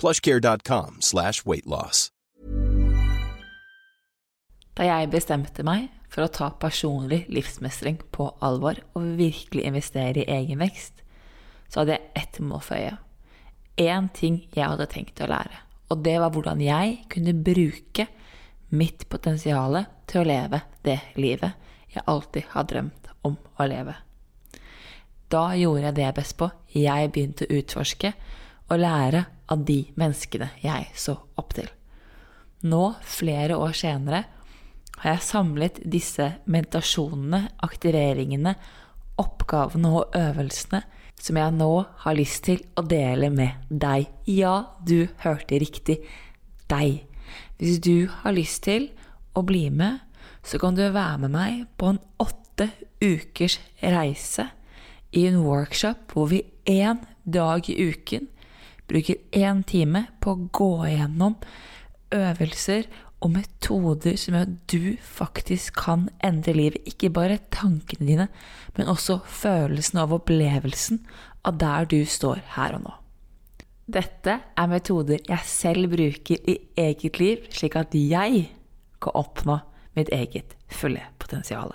plushcare.com slash weightloss. Da jeg bestemte meg for å ta personlig livsmestring på alvor og virkelig investere i egen vekst, så hadde jeg ett mål for øye. Én ting jeg hadde tenkt å lære, og det var hvordan jeg kunne bruke mitt potensial til å leve det livet jeg alltid har drømt om å leve. Da gjorde jeg det jeg best på. Jeg begynte å utforske og lære av de menneskene jeg så opp til. Nå, flere år senere, har jeg samlet disse meditasjonene, aktiveringene, oppgavene og øvelsene som jeg nå har lyst til å dele med deg. Ja, du hørte riktig. Deg. Hvis du har lyst til å bli med, så kan du være med meg på en åtte ukers reise i en workshop hvor vi én dag i uken bruker én time på å gå igjennom øvelser og metoder som gjør at du faktisk kan endre livet. Ikke bare tankene dine, men også følelsen av opplevelsen av der du står her og nå. Dette er metoder jeg selv bruker i eget liv, slik at jeg kan oppnå mitt eget fulle potensial.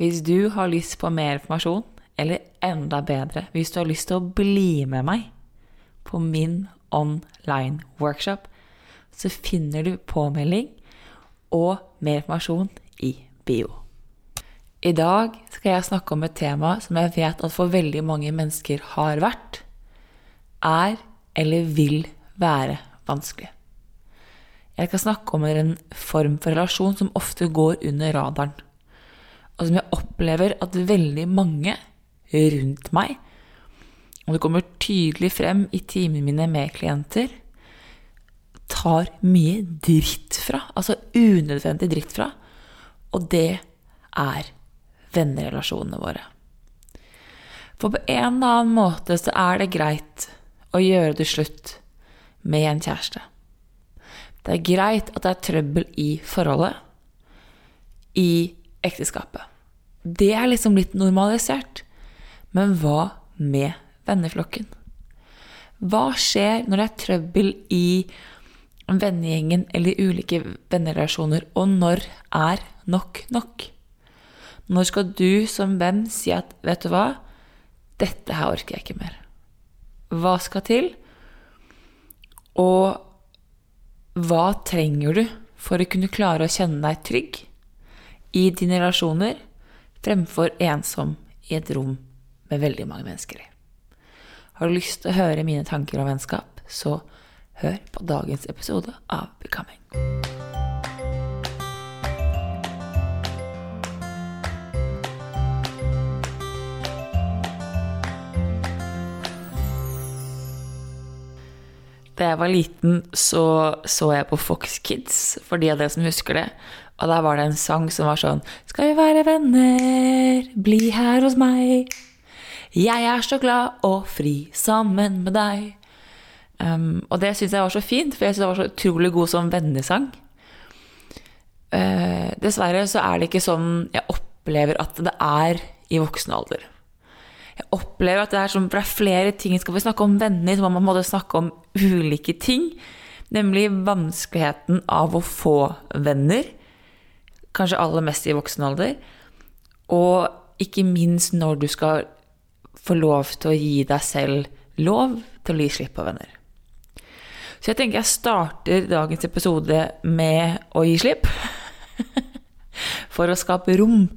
Hvis du har lyst på mer informasjon, eller enda bedre, hvis du har lyst til å bli med meg på min online workshop, så finner du påmelding og mer informasjon i bio. I dag skal jeg snakke om et tema som jeg vet at for veldig mange mennesker har vært, er eller vil være vanskelig. Jeg skal snakke om en form for relasjon som ofte går under radaren, og som jeg opplever at veldig mange rundt meg, og det kommer tydelig frem i timene mine med klienter, tar mye dritt fra. Altså unødvendig dritt fra. Og det er vennerelasjonene våre. For på en eller annen måte så er det greit å gjøre det slutt med en kjæreste. Det er greit at det er trøbbel i forholdet, i ekteskapet. Det er liksom litt normalisert. Men hva med venneflokken? Hva skjer når det er trøbbel i vennegjengen eller ulike vennerelasjoner, og når er nok nok? Når skal du som venn si at 'vet du hva, dette her orker jeg ikke mer'? Hva skal til? Og hva trenger du for å kunne klare å kjenne deg trygg i dine relasjoner, fremfor ensom i et rom med veldig mange mennesker i? Har du lyst til å høre mine tanker om vennskap, så hør på dagens episode av Becoming. Da jeg var liten, så så jeg på Fox Kids, for de av dere som husker det. Og der var det en sang som var sånn Skal vi være venner, bli her hos meg. Jeg er så glad og fri sammen med deg. Um, og det syns jeg var så fint, for jeg syns det var så utrolig god som vennesang. Uh, dessverre så er det ikke sånn jeg opplever at det er i voksen alder. Jeg opplever at det er, sånn, det er flere ting. Skal vi snakke om venner, så må man snakke om ulike ting. Nemlig vanskeligheten av å få venner. Kanskje aller mest i voksen alder. Og ikke minst når du skal få lov til å gi deg selv lov til å gi slipp på venner. Så jeg tenker jeg starter dagens episode med å gi slipp. For å skape rom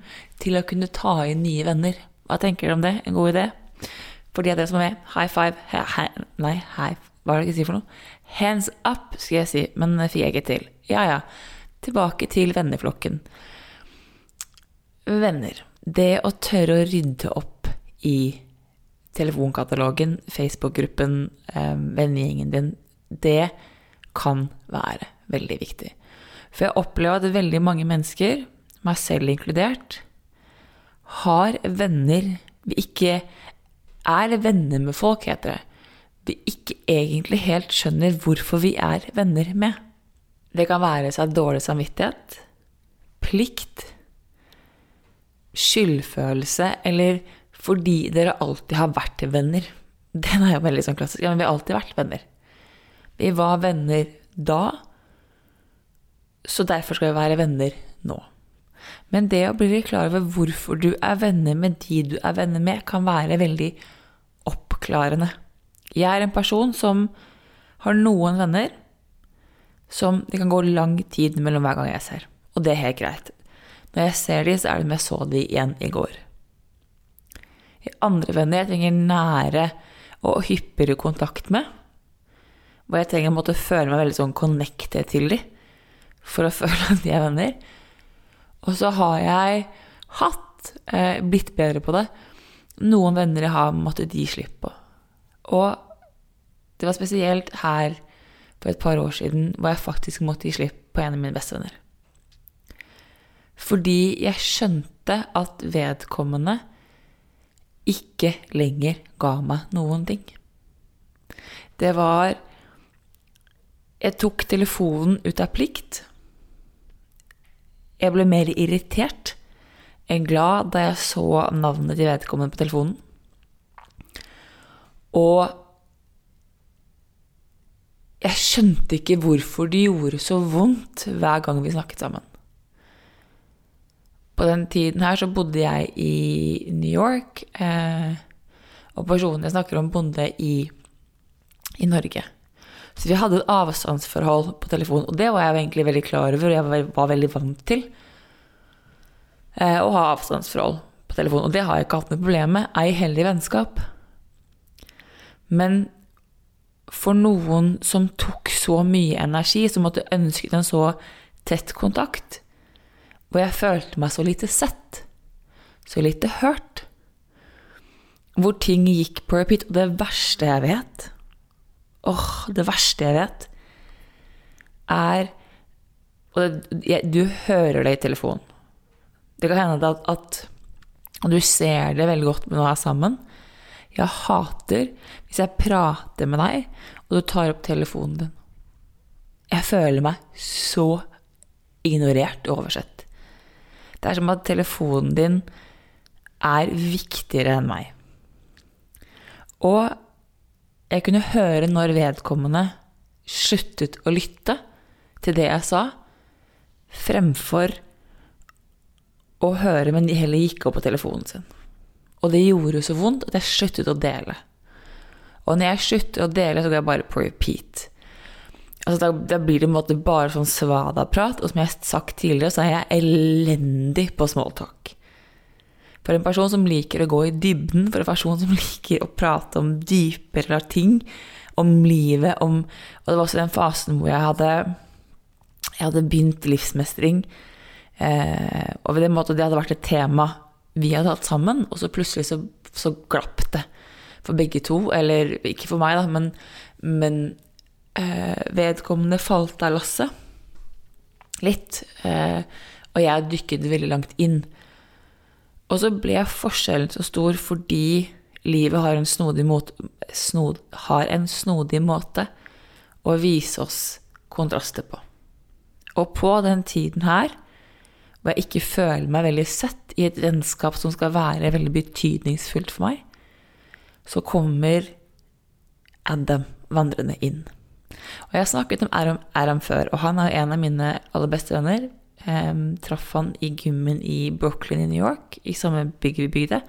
til å kunne ta inn nye venner. Hva tenker dere om det? En god idé? For de av dere som er med, high five he, he, Nei, high, hva er det jeg sier si for noe? Hands up, skal jeg si, men fikk jeg ikke til. Ja ja. Tilbake til venneflokken. Venner. Det å tørre å rydde opp i telefonkatalogen, Facebook-gruppen, eh, vennegjengen din, det kan være veldig viktig. For jeg opplever at veldig mange mennesker, meg selv inkludert, har venner vi ikke er venner med folk, heter det. Vi ikke egentlig helt skjønner hvorfor vi er venner med. Det kan være seg dårlig samvittighet, plikt, skyldfølelse eller fordi dere alltid har vært venner. Den er jo veldig sånn klassisk. Ja, men vi har alltid vært venner. Vi var venner da, så derfor skal vi være venner nå. Men det å bli klar over hvorfor du er venner med de du er venner med, kan være veldig oppklarende. Jeg er en person som har noen venner som det kan gå lang tid mellom hver gang jeg ser. Og det er helt greit. Når jeg ser de, så er det som jeg så de igjen i går. Andre venner jeg trenger nære og hyppigere kontakt med, hvor jeg trenger å måtte føle meg veldig sånn connected til de for å føle at de er venner. Og så har jeg hatt, eh, blitt bedre på det, noen venner jeg har måttet gi slipp på. Og det var spesielt her for et par år siden hvor jeg faktisk måtte gi slipp på en av mine bestevenner. Fordi jeg skjønte at vedkommende ikke lenger ga meg noen ting. Det var Jeg tok telefonen ut av plikt. Jeg ble mer irritert enn glad da jeg så navnet til vedkommende på telefonen. Og jeg skjønte ikke hvorfor det gjorde så vondt hver gang vi snakket sammen. På den tiden her så bodde jeg i New York, eh, og personen jeg snakker om, bodde i, i Norge. Så vi hadde et avstandsforhold på telefon, og det var jeg egentlig veldig klar over, og jeg var veldig vant til eh, å ha avstandsforhold på telefon. Og det har jeg ikke hatt noe problem med, ei heller i vennskap. Men for noen som tok så mye energi, som måtte ønsket en så tett kontakt, hvor jeg følte meg så lite sett, så lite hørt, hvor ting gikk på repeat, og det verste jeg vet Åh, det verste jeg vet, er Og det, jeg, du hører det i telefonen. Det kan hende at, at Og du ser det veldig godt når vi er sammen. Jeg hater hvis jeg prater med deg, og du tar opp telefonen din. Jeg føler meg så ignorert og oversett. Det er som at telefonen din er viktigere enn meg. Og jeg kunne høre når vedkommende sluttet å lytte til det jeg sa, fremfor å høre, men de heller gikk opp på telefonen sin. Og det gjorde så vondt at jeg sluttet å dele. Og når jeg slutter å dele, så går jeg bare på repeat. Altså da, da, blir det en måte bare sånn svada-prat, og som jeg har sagt tidligere, så er jeg elendig på smalltalk. For en person som liker å gå i dybden, for en person som liker å prate om dypere ting, om livet, om Og det var også den fasen hvor jeg hadde, jeg hadde begynt livsmestring. Eh, og ved den måten det hadde vært et tema vi hadde hatt sammen, og så plutselig så, så glapp det for begge to. Eller ikke for meg, da, men, men vedkommende falt av lasset litt. Eh, og jeg dykket veldig langt inn. Og så ble forskjellen så stor fordi livet har en snodig, måte, snod, har en snodig måte å vise oss kontraster på. Og på den tiden her, hvor jeg ikke føler meg veldig sett i et vennskap som skal være veldig betydningsfullt for meg, så kommer Adam vandrende inn. Og Jeg har snakket om Aram, Aram før, og han er en av mine aller beste venner. Um, traff han i gymmen i Brooklyn i New York, i samme bygg vi bygde.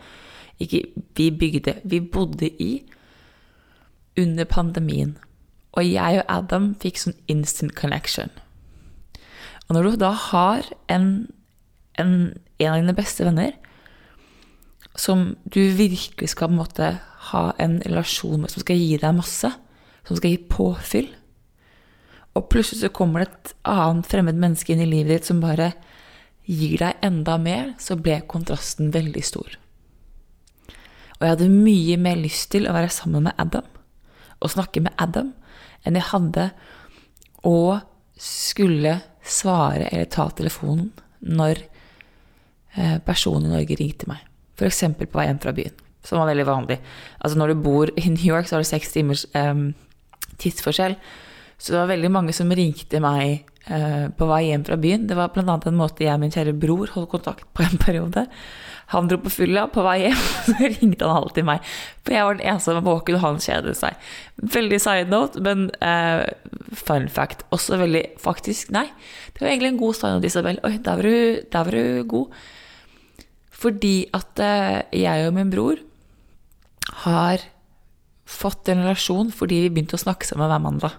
Ikke vi bygde, vi bodde i under pandemien. Og jeg og Adam fikk sånn instant connection. Og når du da har en, en, en av dine beste venner som du virkelig skal på en måte ha en relasjon med, som skal gi deg masse, som skal gi påfyll, og plutselig så kommer det et annet fremmed menneske inn i livet ditt som bare gir deg enda mer, så ble kontrasten veldig stor. Og jeg hadde mye mer lyst til å være sammen med Adam og snakke med Adam enn jeg hadde å skulle svare eller ta telefonen når eh, personen i Norge ringte meg. F.eks. på vei hjem fra byen, som var veldig vanlig. Altså Når du bor i New York, så har du seks timers um, tidsforskjell. Så det var veldig mange som ringte meg uh, på vei hjem fra byen. Det var bl.a. en måte jeg og min kjære bror holdt kontakt på en periode. Han dro på fylla på vei hjem, så ringte han alltid meg. For jeg var den eneste som var våken, og han kjedet seg. Veldig side note, men uh, fun fact. Også veldig Faktisk, nei. Det var egentlig en god side note, Isabel. Oi, der var du, der var du god. Fordi at uh, jeg og min bror har fått en relasjon fordi vi begynte å snakke sammen hver mandag.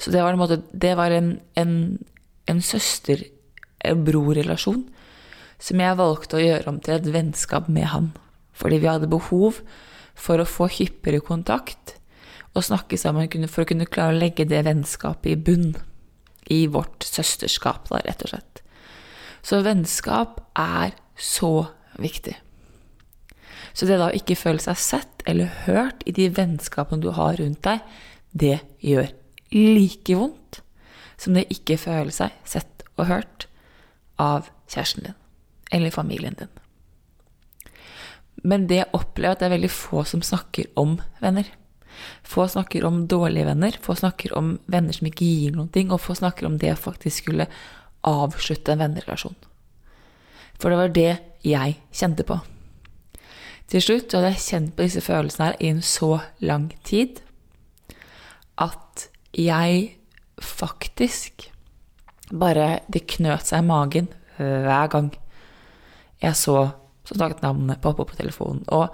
Så det var en, måte, det var en, en, en søster-bror-relasjon som jeg valgte å gjøre om til et vennskap med han. Fordi vi hadde behov for å få hyppigere kontakt og snakke sammen for å kunne klare å legge det vennskapet i bunn. I vårt søsterskap, da, rett og slett. Så vennskap er så viktig. Så det da å ikke føle seg sett eller hørt i de vennskapene du har rundt deg, det gjør like vondt som det ikke føle seg sett og hørt av kjæresten din eller familien din. Men det jeg opplever at det er veldig få som snakker om venner. Få snakker om dårlige venner, få snakker om venner som ikke gir noen ting, og få snakker om det å faktisk skulle avslutte en vennerelasjon. For det var det jeg kjente på. Til slutt hadde jeg kjent på disse følelsene her i en så lang tid at jeg faktisk bare Det knøt seg i magen hver gang jeg så som sagt navnet poppe opp på telefonen. Og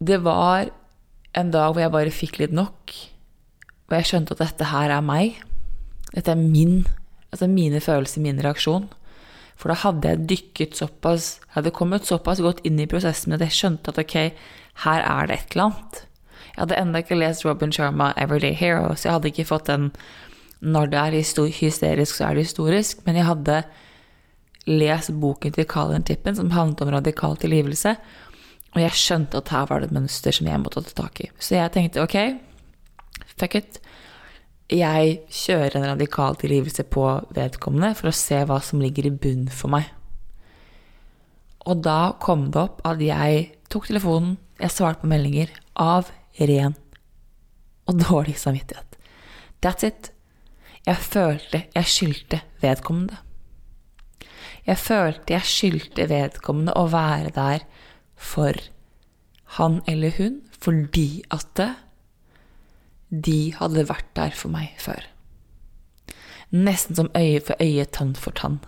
det var en dag hvor jeg bare fikk litt nok. Og jeg skjønte at dette her er meg. Dette er min, altså mine følelser, min reaksjon. For da hadde jeg dykket såpass Jeg hadde kommet såpass godt inn i prosessen at jeg skjønte at ok, her er det et eller annet. Jeg hadde ennå ikke lest Robin Sharma 'Everyday Hero', så jeg hadde ikke fått den når det er hysterisk, så er det historisk. Men jeg hadde lest boken til Colin Tippen som handlet om radikal tilgivelse. Og jeg skjønte at her var det et mønster som jeg måtte ta tak i. Så jeg tenkte ok, fuck it jeg kjører en radikal tilgivelse på vedkommende for å se hva som ligger i bunnen for meg. Og da kom det opp at jeg tok telefonen, jeg svarte på meldinger av ren og dårlig samvittighet. That's it. Jeg følte jeg skyldte vedkommende. Jeg følte jeg skyldte vedkommende å være der for han eller hun fordi at de hadde vært der for meg før. Nesten som øye for øye, tann for tann.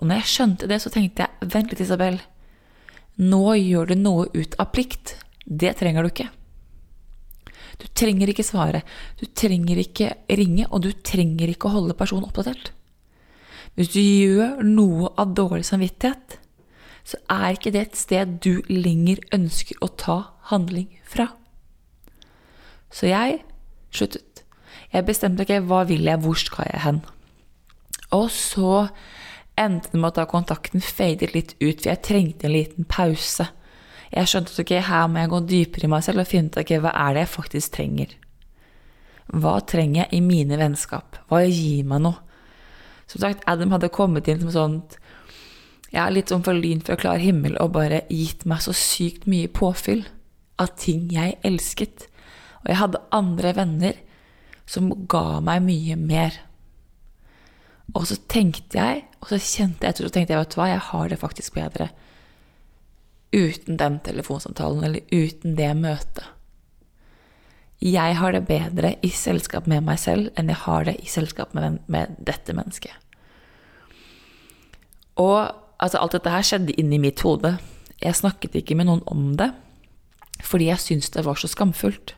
Og når jeg skjønte det, så tenkte jeg vent litt, Isabel. Nå gjør du noe ut av plikt. Det trenger du ikke. Du trenger ikke svare, du trenger ikke ringe, og du trenger ikke å holde personen oppdatert. Hvis du gjør noe av dårlig samvittighet, så er ikke det et sted du lenger ønsker å ta handling fra. Så jeg sluttet. Jeg bestemte ikke hva vil jeg, hvor skal jeg hen? Og så endte det med at da kontakten fadet litt ut, for jeg trengte en liten pause. Jeg skjønte at ok, her må jeg gå dypere i meg selv og finne ut ok, hva er det jeg faktisk trenger. Hva trenger jeg i mine vennskap? Hva gir meg noe? Som sagt, Adam hadde kommet inn som sånt ja, litt sånn for lyn fra klar himmel og bare gitt meg så sykt mye påfyll av ting jeg elsket Og jeg hadde andre venner som ga meg mye mer. Og så tenkte jeg, og så kjente jeg, etter, så tenkte jeg, vet du hva, jeg har det faktisk bedre uten den telefonsamtalen eller uten det møtet. Jeg har det bedre i selskap med meg selv enn jeg har det i selskap med, med dette mennesket. Og altså, alt dette her skjedde inni mitt hode. Jeg snakket ikke med noen om det fordi jeg syntes det var så skamfullt.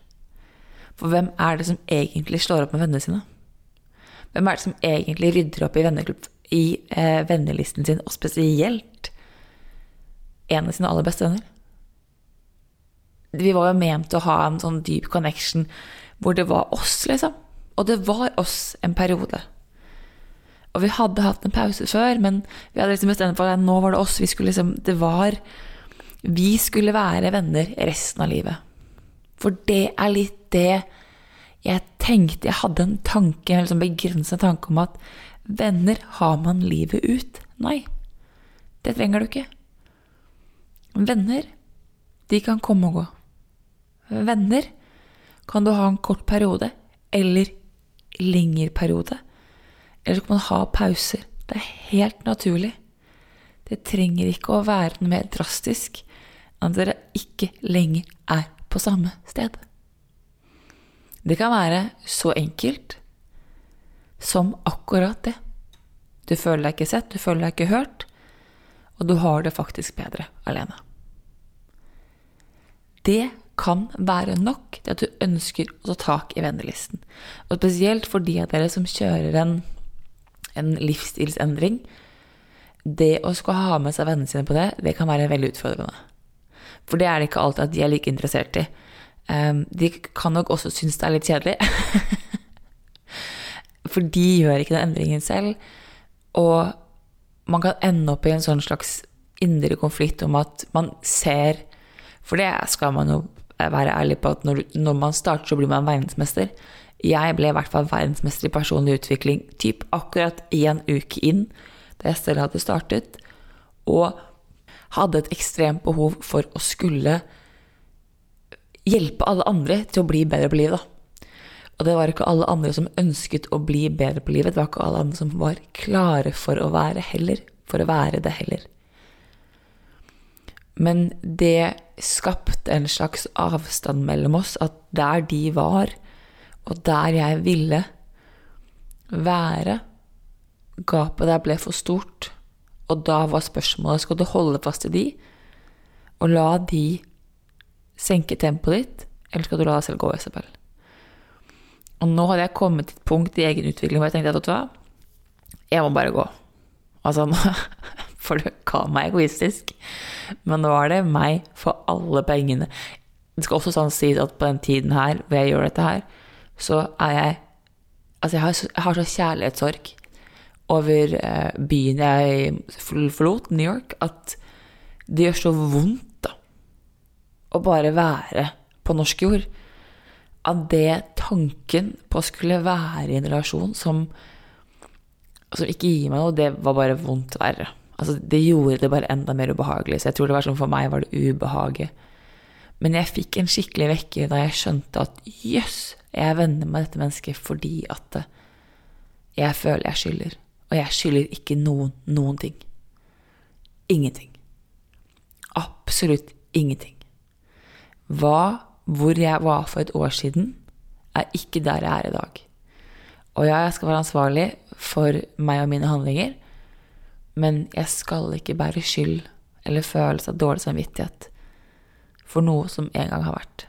For hvem er det som egentlig slår opp med vennene sine? Hvem er det som egentlig rydder opp i, i eh, vennelisten sin, og spesielt en av sine aller beste venner? Vi var jo ment å ha en sånn dyp connection hvor det var oss, liksom. Og det var oss en periode. Og vi hadde hatt en pause før, men vi hadde liksom bestemt for at nå var det oss. Vi skulle liksom Det var vi skulle være venner resten av livet. For det er litt det jeg tenkte Jeg hadde en tanke, en liksom begrenset tanke om at venner har man livet ut. Nei, det trenger du ikke. Venner, de kan komme og gå. Venner kan du ha en kort periode, eller lengre periode. Eller så kan man ha pauser. Det er helt naturlig. Det trenger ikke å være noe mer drastisk at dere ikke lenger er på samme sted. Det kan være så enkelt som akkurat det. Du føler deg ikke sett, du føler deg ikke hørt, og du har det faktisk bedre alene. Det kan være nok til at du ønsker å ta tak i vennelisten. Og spesielt for de av dere som kjører en, en livsstilsendring. Det å skulle ha med seg vennene sine på det, det kan være veldig utfordrende. For det er det ikke alltid at de er like interessert i. Um, de kan nok også synes det er litt kjedelig. For de gjør ikke den endringen selv. Og man kan ende opp i en sånn slags indre konflikt om at man ser For det skal man jo være ærlig på at når, når man starter, så blir man verdensmester. Jeg ble i hvert fall verdensmester i personlig utvikling typ akkurat én uke inn da jeg selv hadde startet. Og hadde et ekstremt behov for å skulle hjelpe alle andre til å bli bedre på livet. Og det var ikke alle andre som ønsket å bli bedre på livet. Det var ikke alle andre som var klare for å være heller. For å være det heller. Men det skapte en slags avstand mellom oss, at der de var, og der jeg ville være, gapet der ble for stort. Og da var spørsmålet skal du holde fast i de og la de senke tempoet ditt, eller skal du la deg selv gå, Isabel? Og nå hadde jeg kommet til et punkt i egen utvikling hvor jeg tenkte at vet du hva, jeg må bare gå. Altså, for det ga meg egoistisk. Men nå er det meg for alle pengene. Det skal også sånn sies at på den tiden her, hvor jeg gjør dette her, så er jeg Altså, jeg har så, jeg har så kjærlighetssorg over eh, byen jeg forlot, New York, at det gjør så vondt da, å bare være på norsk jord. At det tanken på å skulle være i en relasjon som, som ikke gir meg noe, det var bare vondt verre. Altså, det gjorde det bare enda mer ubehagelig. Så jeg tror det var sånn for meg var det ubehaget. Men jeg fikk en skikkelig vekker da jeg skjønte at jøss, jeg er venner med dette mennesket fordi at jeg føler jeg skylder. Og jeg skylder ikke noen noen ting. Ingenting. Absolutt ingenting. Hva, hvor jeg var for et år siden, er ikke der jeg er i dag. Og ja, jeg skal være ansvarlig for meg og mine handlinger, men jeg skal ikke bære skyld eller følelse av dårlig samvittighet for noe som en gang har vært.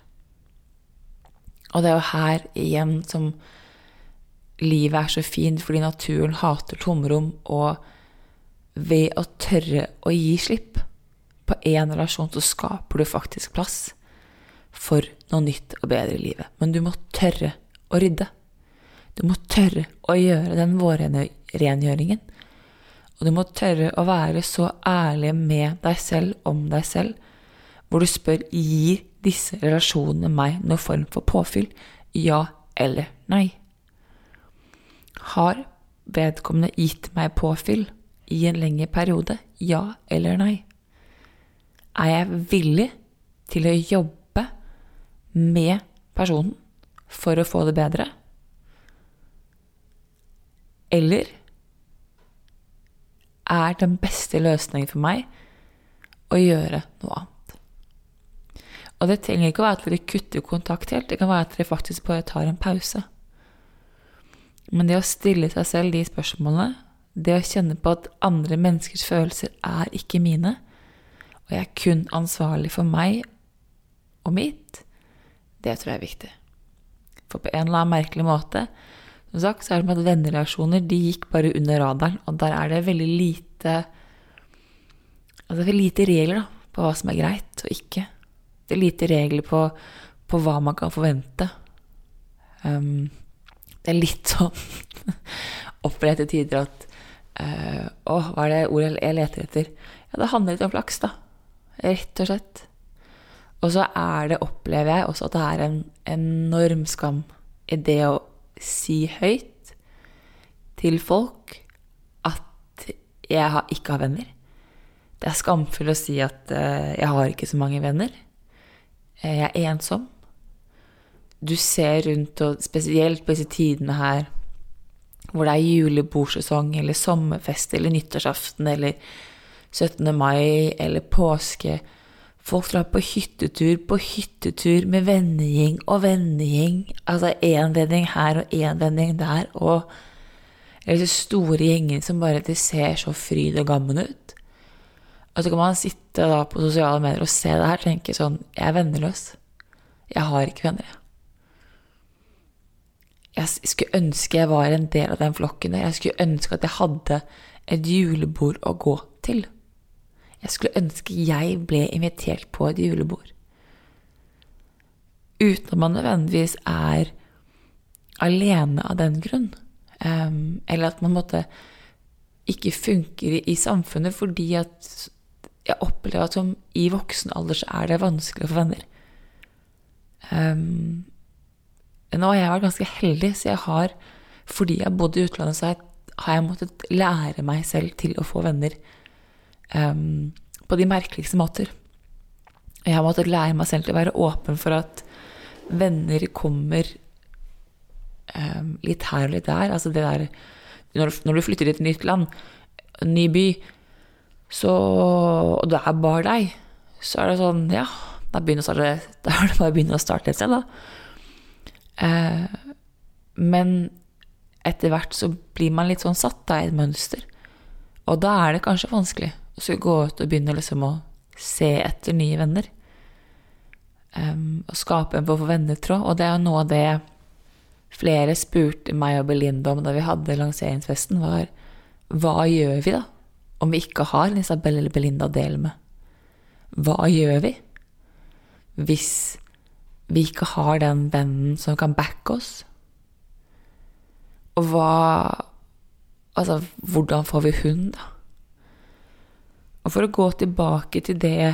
Og det er jo her igjen som livet er så fint fordi naturen hater tomrom, og ved å tørre å gi slipp på én relasjon, så skaper du faktisk plass for noe nytt og bedre i livet. Men du må tørre å rydde. Du må tørre å gjøre den vårrengjøringen. Og du må tørre å være så ærlig med deg selv om deg selv, hvor du spør gir disse relasjonene meg noen form for påfyll, ja eller nei. Har vedkommende gitt meg påfyll i en lengre periode? Ja eller nei? Er jeg villig til å jobbe med personen for å få det bedre? Eller er den beste løsningen for meg å gjøre noe annet? Og det trenger ikke å være at dere kutter kontakt helt, det kan være at dere faktisk bare tar en pause. Men det å stille seg selv de spørsmålene, det å kjenne på at andre menneskers følelser er ikke mine, og jeg er kun ansvarlig for meg og mitt, det tror jeg er viktig. For på en eller annen merkelig måte som sagt, så er det med at vennereaksjoner de gikk bare under radaren, og der er det veldig lite Altså det er lite regler da, på hva som er greit og ikke. Det er lite regler på, på hva man kan forvente. Um, det er litt sånn opprette tider at uh, Å, hva er det ordet jeg leter etter? Ja, det handler litt om flaks, da. Rett og slett. Og så er det, opplever jeg også, at det er en enorm skam i det å si høyt til folk at jeg ikke har venner. Det er skamfullt å si at uh, jeg har ikke så mange venner. Eh, jeg er ensom. Du ser rundt, og spesielt på disse tidene her hvor det er julebordsesong eller sommerfest eller nyttårsaften eller 17. mai eller påske Folk drar på hyttetur på hyttetur med vennegjeng og vennegjeng. Altså én vending her og én vending der, og disse store gjengene som bare de ser så fryd og gammen ut. Og så kan man sitte da på sosiale medier og se det her og tenke sånn Jeg er venneløs. Jeg har ikke venner, jeg. Jeg skulle ønske jeg var en del av den flokken der. Jeg skulle ønske at jeg hadde et julebord å gå til. Jeg skulle ønske jeg ble invitert på et julebord. Uten at man nødvendigvis er alene av den grunn. Um, eller at man måtte ikke funker i, samfunnet fordi at jeg opplever at som i voksen alder så er det vanskelig å få venner. Um, nå har jeg vært ganske heldig, så jeg har, fordi jeg bodde i utlandet, så har jeg måttet lære meg selv til å få venner um, på de merkeligste måter. Jeg har måttet lære meg selv til å være åpen for at venner kommer um, litt her og litt der. Altså det der når, når, du flytter til et nytt land, en ny by, så, og det er bare deg, så er det sånn Ja, da, er det bare å begynne å starte et sted, da. Uh, men etter hvert så blir man litt sånn satt da, i et mønster. Og da er det kanskje vanskelig og skulle gå ut og begynne liksom å se etter nye venner. Um, og skape en form for vennetråd. Og det er jo noe av det flere spurte meg og Belinda om da vi hadde lanseringsfesten, var hva gjør vi da, om vi ikke har en Isabel eller Belinda å dele med? Hva gjør vi hvis vi ikke har den vennen som kan backe oss? Og hva Altså, hvordan får vi hun, da? Og for å gå tilbake til det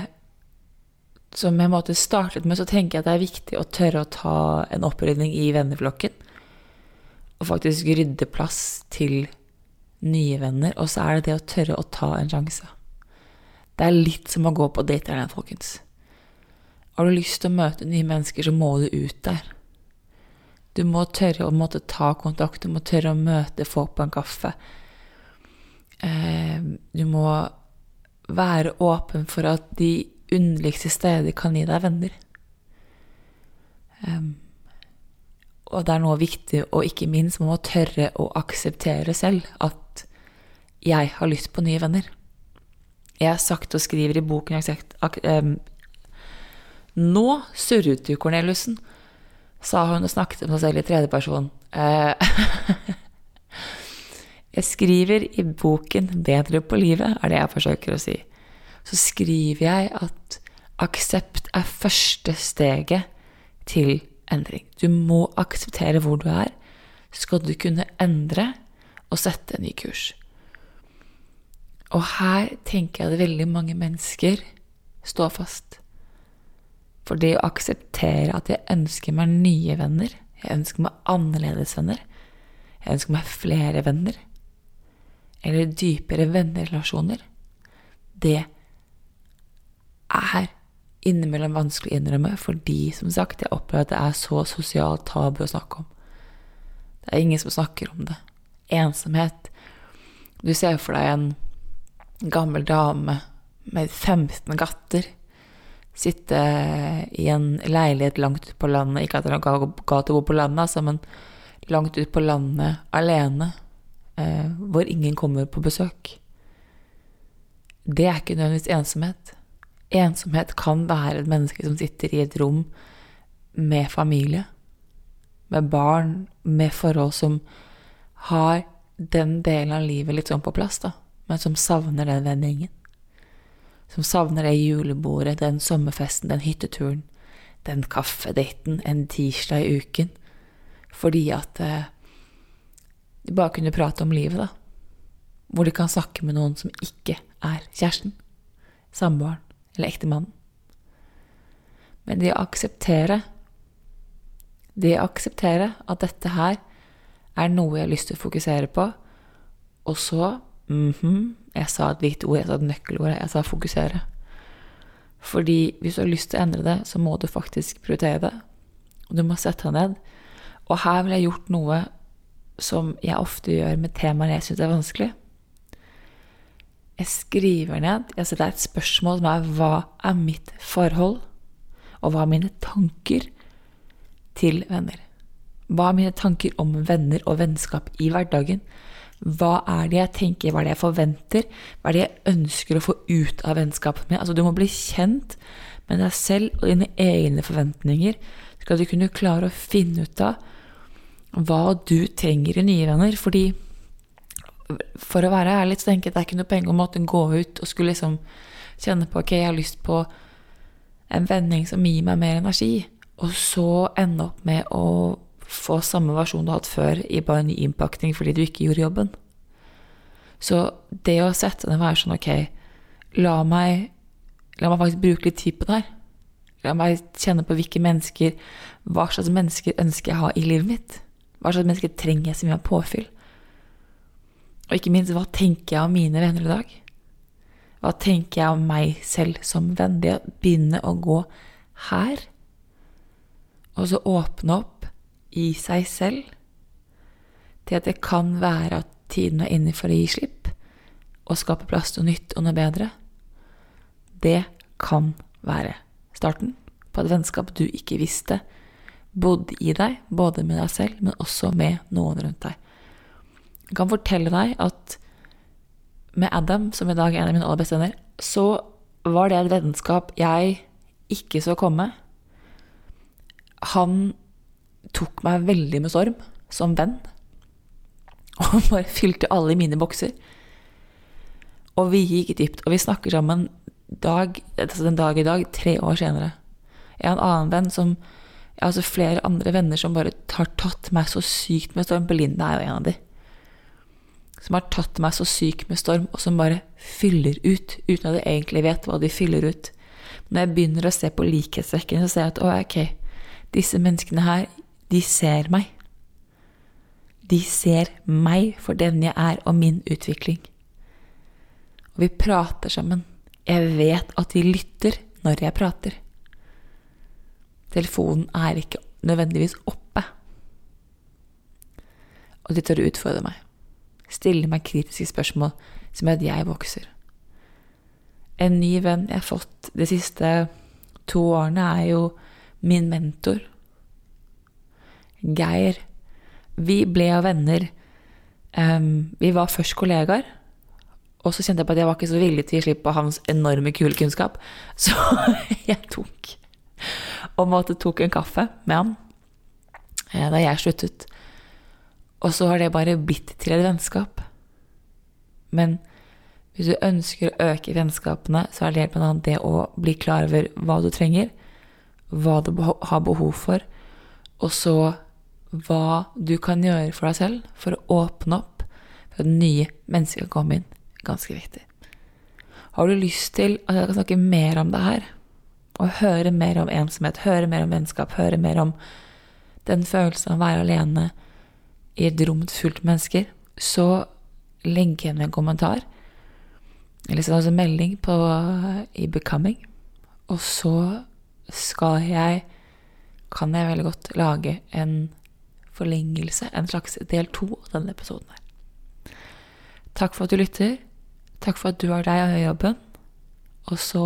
som jeg måtte startet med, så tenker jeg at det er viktig å tørre å ta en opprydning i venneflokken. Og faktisk rydde plass til nye venner. Og så er det det å tørre å ta en sjanse. Det er litt som å gå på date Internet, folkens. Har du lyst til å møte nye mennesker, så må du ut der. Du må tørre å måtte ta kontakt, du må tørre å møte folk på en kaffe. Eh, du må være åpen for at de underligste steder kan gi deg venner. Um, og det er noe viktig, og ikke minst, man må tørre å akseptere selv at jeg har lyst på nye venner. Jeg har sagt og skriver i boken jeg har sagt, ak, um, Nå surret du, Corneliussen, sa hun og snakket om seg selv i tredjeperson. Uh, Jeg skriver i boken 'Bedre på livet', er det jeg forsøker å si. Så skriver jeg at aksept er første steget til endring. Du må akseptere hvor du er, skal du kunne endre og sette en ny kurs. Og her tenker jeg at veldig mange mennesker står fast. For det å akseptere at jeg ønsker meg nye venner, jeg ønsker meg annerledes venner, jeg ønsker meg flere venner, eller dypere vennerelasjoner, det er innimellom vanskelig å innrømme, fordi som sagt, jeg opplever at det er så sosialt tabu å snakke om. Det er ingen som snakker om det. Ensomhet. Du ser for deg en gammel dame med 15 gatter sitte i en leilighet langt ute på landet. Ikke at det er noe galt å bo på landet, altså, men langt ute på landet alene, eh, hvor ingen kommer på besøk. Det er ikke nødvendigvis ensomhet. Ensomhet kan være et menneske som sitter i et rom med familie, med barn, med forhold som har den delen av livet litt sånn på plass, da, men som savner den vendingen. Som savner det julebordet, den sommerfesten, den hytteturen, den kaffedaten en tirsdag i uken, fordi at eh, de bare kunne prate om livet, da. Hvor de kan snakke med noen som ikke er kjæresten, samboeren eller ektemannen. Men det å akseptere Det å akseptere at dette her er noe jeg har lyst til å fokusere på, og så mm -hmm, Jeg sa et viktig ord, jeg sa et nøkkelord, jeg sa fokusere. Fordi hvis du har lyst til å endre det, så må du faktisk prioritere det. Og du må sette deg ned. Og her vil jeg gjort noe som jeg ofte gjør med temaer jeg syns er vanskelig. Jeg skriver ned jeg setter et spørsmål som er hva er mitt forhold, og hva er mine tanker til venner? Hva er mine tanker om venner og vennskap i hverdagen? Hva er det jeg tenker, hva er det jeg forventer, hva er det jeg ønsker å få ut av vennskapet mitt? Altså, du må bli kjent med deg selv og dine egne forventninger. Skal du kunne klare å finne ut av hva du trenger i nye venner. Fordi for å være ærlig så tenker jeg at det er ikke noe penger om å gå ut og skulle liksom kjenne på ok, jeg har lyst på en vending som gir meg mer energi, og så ende opp med å få samme versjon du har hatt før, i bare ny innpakning fordi du ikke gjorde jobben. Så det å sette ned og være sånn ok, la meg, la meg faktisk bruke litt tid på det her. La meg kjenne på hvilke mennesker, hva slags mennesker ønsker jeg ha i livet mitt. Hva slags mennesker trenger jeg som gjør påfyll? Og ikke minst, hva tenker jeg om mine venner i dag? Hva tenker jeg om meg selv som venn? Det å begynne å gå her, og så åpne opp i seg selv til at det kan være at tiden er inne for å gi slipp og skape plass til noe nytt og noe bedre, det kan være starten på et vennskap du ikke visste bodde i deg, både med deg selv, men også med noen rundt deg. Jeg kan fortelle deg at med Adam, som i dag er en av mine aller beste venner, så var det et vennskap jeg ikke så komme. Han tok meg veldig med storm som venn. Og bare fylte alle mine bokser. Og vi gikk dypt. Og vi snakker sammen dag, altså den dag i dag, tre år senere. Jeg har en annen venn som Jeg har altså flere andre venner som bare har tatt meg så sykt med storm. Belinda er jo en av de. Som har tatt meg så sykt med storm, og som bare fyller ut, uten at de egentlig vet hva de fyller ut. Når jeg begynner å se på likhetstrekkene, så ser jeg at å, ok, disse menneskene her, de ser meg. De ser meg for den jeg er, og min utvikling. Og vi prater sammen. Jeg vet at de lytter når jeg prater. Telefonen er ikke nødvendigvis oppe. Og de tør å utfordre meg. Stille meg kritiske spørsmål som gjør at jeg vokser. En ny venn jeg har fått de siste to årene, er jo min mentor. Geir. Vi ble jo venner. Um, vi var først kollegaer. Og så kjente jeg på at jeg var ikke så villig til å gi slipp på hans enorme kule kunnskap. Så jeg tok og måtte tok en kaffe med han eh, da jeg sluttet. Og så har det bare blitt til et vennskap. Men hvis du ønsker å øke vennskapene, så er det annet det å bli klar over hva du trenger, hva du har behov for, og så hva du kan gjøre for deg selv for å åpne opp for at nye mennesker kan komme inn. Ganske viktig. Har du lyst til at jeg kan snakke mer om det her, og høre mer om ensomhet, høre mer om vennskap, høre mer om den følelsen av å være alene i et rom fullt av mennesker, så legg igjen en kommentar, eller send oss en melding på, i Becoming, Og så skal jeg Kan jeg veldig godt lage en forlengelse, en slags del to av denne episoden her. Takk for at du lytter. Takk for at du har deg og jobben. Og så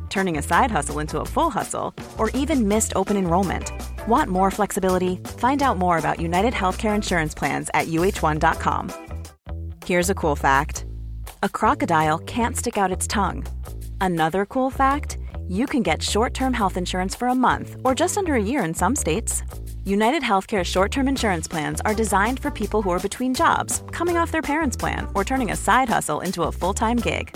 turning a side hustle into a full hustle, or even missed open enrollment. Want more flexibility? Find out more about United Healthcare Insurance Plans at uh1.com. Here's a cool fact a crocodile can't stick out its tongue. Another cool fact you can get short term health insurance for a month or just under a year in some states. United Healthcare short term insurance plans are designed for people who are between jobs, coming off their parents' plan, or turning a side hustle into a full time gig.